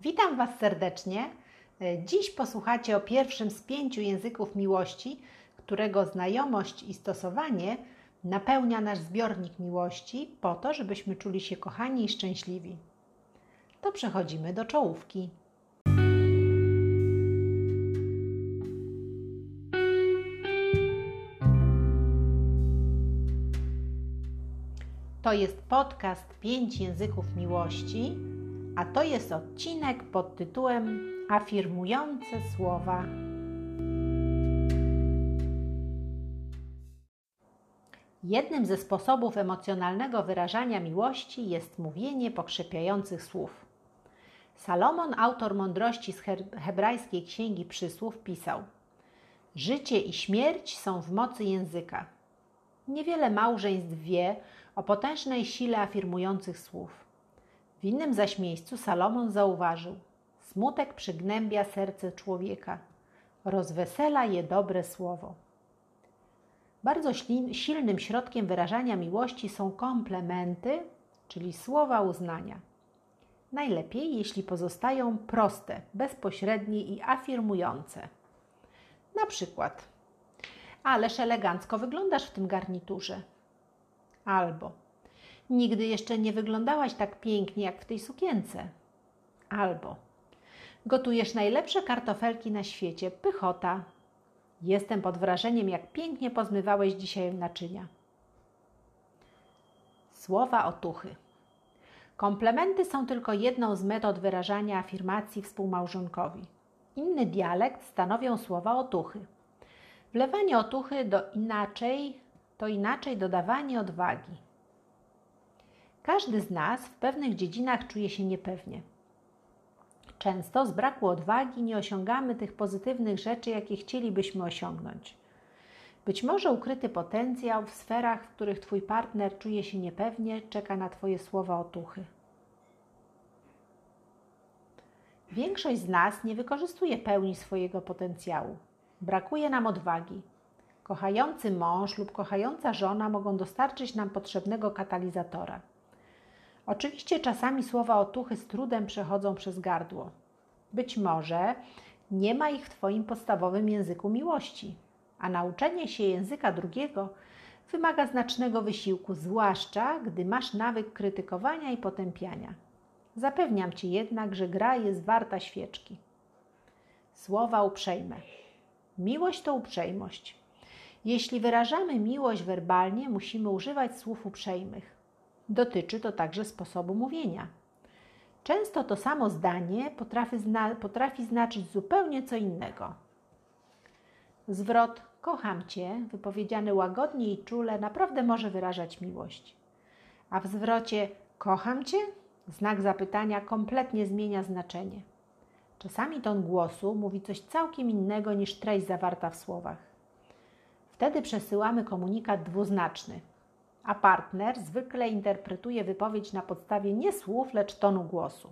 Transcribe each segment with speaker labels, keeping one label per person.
Speaker 1: Witam Was serdecznie. Dziś posłuchacie o pierwszym z pięciu języków miłości, którego znajomość i stosowanie napełnia nasz zbiornik miłości po to, żebyśmy czuli się kochani i szczęśliwi. To przechodzimy do czołówki. To jest podcast Pięć języków miłości, a to jest odcinek pod tytułem Afirmujące słowa. Jednym ze sposobów emocjonalnego wyrażania miłości jest mówienie pokrzepiających słów. Salomon, autor mądrości z hebrajskiej księgi przysłów, pisał: Życie i śmierć są w mocy języka. Niewiele małżeństw wie o potężnej sile afirmujących słów. W innym zaś miejscu Salomon zauważył: Smutek przygnębia serce człowieka, rozwesela je dobre słowo. Bardzo silnym środkiem wyrażania miłości są komplementy, czyli słowa uznania. Najlepiej, jeśli pozostają proste, bezpośrednie i afirmujące. Na przykład, ależ elegancko wyglądasz w tym garniturze. Albo, nigdy jeszcze nie wyglądałaś tak pięknie jak w tej sukience. Albo, gotujesz najlepsze kartofelki na świecie, pychota, Jestem pod wrażeniem, jak pięknie pozmywałeś dzisiaj naczynia. Słowa otuchy. Komplementy są tylko jedną z metod wyrażania afirmacji współmałżonkowi. Inny dialekt stanowią słowa otuchy. Wlewanie otuchy do inaczej to inaczej dodawanie odwagi. Każdy z nas w pewnych dziedzinach czuje się niepewnie. Często z braku odwagi nie osiągamy tych pozytywnych rzeczy, jakie chcielibyśmy osiągnąć. Być może ukryty potencjał w sferach, w których Twój partner czuje się niepewnie, czeka na Twoje słowa otuchy. Większość z nas nie wykorzystuje pełni swojego potencjału. Brakuje nam odwagi. Kochający mąż lub kochająca żona mogą dostarczyć nam potrzebnego katalizatora. Oczywiście czasami słowa otuchy z trudem przechodzą przez gardło. Być może nie ma ich w Twoim podstawowym języku miłości, a nauczenie się języka drugiego wymaga znacznego wysiłku, zwłaszcza gdy masz nawyk krytykowania i potępiania. Zapewniam Ci jednak, że gra jest warta świeczki. Słowa uprzejme. Miłość to uprzejmość. Jeśli wyrażamy miłość werbalnie, musimy używać słów uprzejmych. Dotyczy to także sposobu mówienia. Często to samo zdanie potrafi, zna potrafi znaczyć zupełnie co innego. Zwrot kocham cię, wypowiedziany łagodnie i czule, naprawdę może wyrażać miłość. A w zwrocie kocham cię znak zapytania kompletnie zmienia znaczenie. Czasami ton głosu mówi coś całkiem innego niż treść zawarta w słowach. Wtedy przesyłamy komunikat dwuznaczny – a partner zwykle interpretuje wypowiedź na podstawie nie słów, lecz tonu głosu.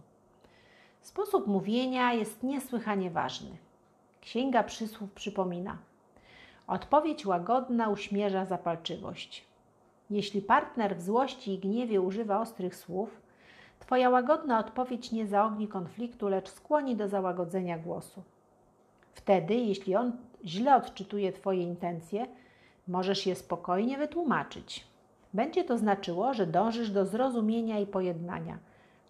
Speaker 1: Sposób mówienia jest niesłychanie ważny. Księga Przysłów przypomina: Odpowiedź łagodna uśmierza zapalczywość. Jeśli partner w złości i gniewie używa ostrych słów, Twoja łagodna odpowiedź nie zaogni konfliktu, lecz skłoni do załagodzenia głosu. Wtedy, jeśli on źle odczytuje Twoje intencje, możesz je spokojnie wytłumaczyć. Będzie to znaczyło, że dążysz do zrozumienia i pojednania,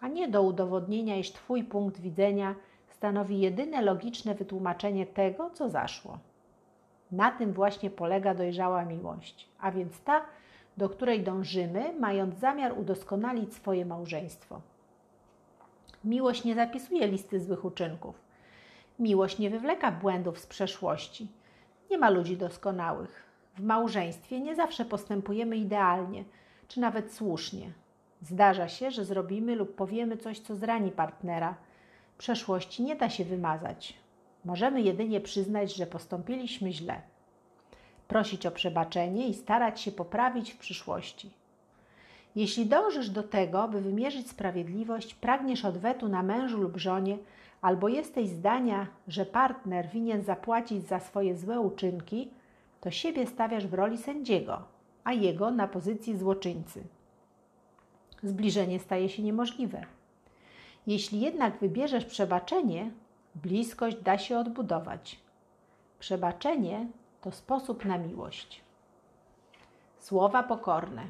Speaker 1: a nie do udowodnienia, iż Twój punkt widzenia stanowi jedyne logiczne wytłumaczenie tego, co zaszło. Na tym właśnie polega dojrzała miłość, a więc ta, do której dążymy, mając zamiar udoskonalić swoje małżeństwo. Miłość nie zapisuje listy złych uczynków. Miłość nie wywleka błędów z przeszłości. Nie ma ludzi doskonałych. W małżeństwie nie zawsze postępujemy idealnie, czy nawet słusznie. Zdarza się, że zrobimy lub powiemy coś, co zrani partnera. Przeszłości nie da się wymazać. Możemy jedynie przyznać, że postąpiliśmy źle. Prosić o przebaczenie i starać się poprawić w przyszłości. Jeśli dążysz do tego, by wymierzyć sprawiedliwość, pragniesz odwetu na mężu lub żonie, albo jesteś zdania, że partner winien zapłacić za swoje złe uczynki, to siebie stawiasz w roli sędziego, a jego na pozycji złoczyńcy. Zbliżenie staje się niemożliwe. Jeśli jednak wybierzesz przebaczenie, bliskość da się odbudować. Przebaczenie to sposób na miłość. Słowa pokorne.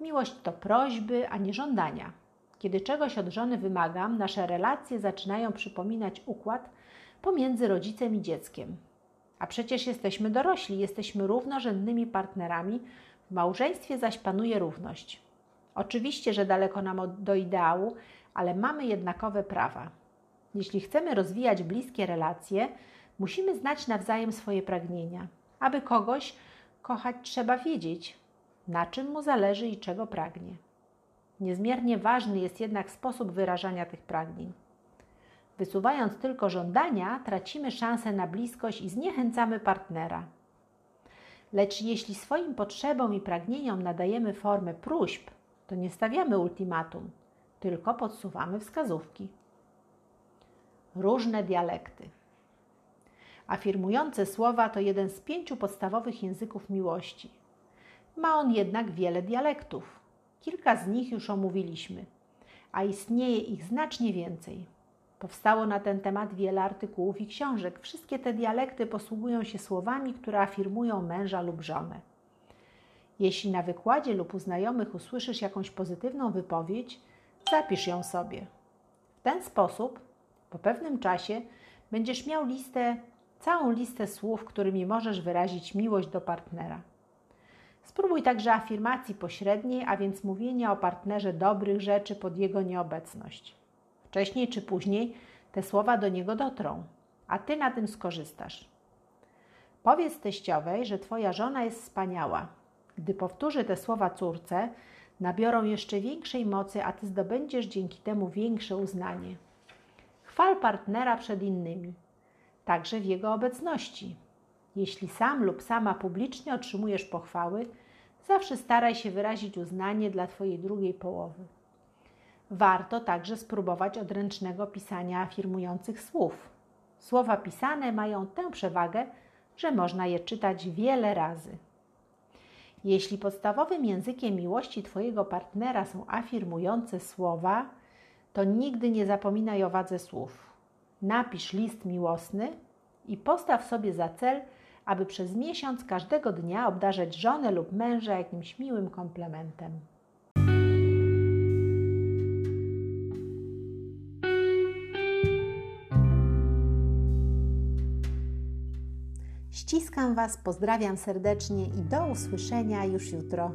Speaker 1: Miłość to prośby, a nie żądania. Kiedy czegoś od żony wymagam, nasze relacje zaczynają przypominać układ pomiędzy rodzicem i dzieckiem. A przecież jesteśmy dorośli, jesteśmy równorzędnymi partnerami, w małżeństwie zaś panuje równość. Oczywiście, że daleko nam do ideału, ale mamy jednakowe prawa. Jeśli chcemy rozwijać bliskie relacje, musimy znać nawzajem swoje pragnienia. Aby kogoś kochać, trzeba wiedzieć, na czym mu zależy i czego pragnie. Niezmiernie ważny jest jednak sposób wyrażania tych pragnień. Wysuwając tylko żądania, tracimy szansę na bliskość i zniechęcamy partnera. Lecz jeśli swoim potrzebom i pragnieniom nadajemy formę próśb, to nie stawiamy ultimatum, tylko podsuwamy wskazówki. Różne dialekty. Afirmujące słowa to jeden z pięciu podstawowych języków miłości. Ma on jednak wiele dialektów. Kilka z nich już omówiliśmy, a istnieje ich znacznie więcej. Powstało na ten temat wiele artykułów i książek. Wszystkie te dialekty posługują się słowami, które afirmują męża lub żonę. Jeśli na wykładzie lub u znajomych usłyszysz jakąś pozytywną wypowiedź, zapisz ją sobie. W ten sposób, po pewnym czasie, będziesz miał listę, całą listę słów, którymi możesz wyrazić miłość do partnera. Spróbuj także afirmacji pośredniej, a więc mówienia o partnerze dobrych rzeczy pod jego nieobecność. Wcześniej czy później te słowa do niego dotrą, a ty na tym skorzystasz. Powiedz teściowej, że twoja żona jest wspaniała. Gdy powtórzy te słowa córce, nabiorą jeszcze większej mocy, a ty zdobędziesz dzięki temu większe uznanie. Chwal partnera przed innymi, także w jego obecności. Jeśli sam lub sama publicznie otrzymujesz pochwały, zawsze staraj się wyrazić uznanie dla Twojej drugiej połowy. Warto także spróbować odręcznego pisania afirmujących słów. Słowa pisane mają tę przewagę, że można je czytać wiele razy. Jeśli podstawowym językiem miłości Twojego partnera są afirmujące słowa, to nigdy nie zapominaj o wadze słów. Napisz list miłosny i postaw sobie za cel, aby przez miesiąc każdego dnia obdarzać żonę lub męża jakimś miłym komplementem. Ściskam Was, pozdrawiam serdecznie i do usłyszenia już jutro.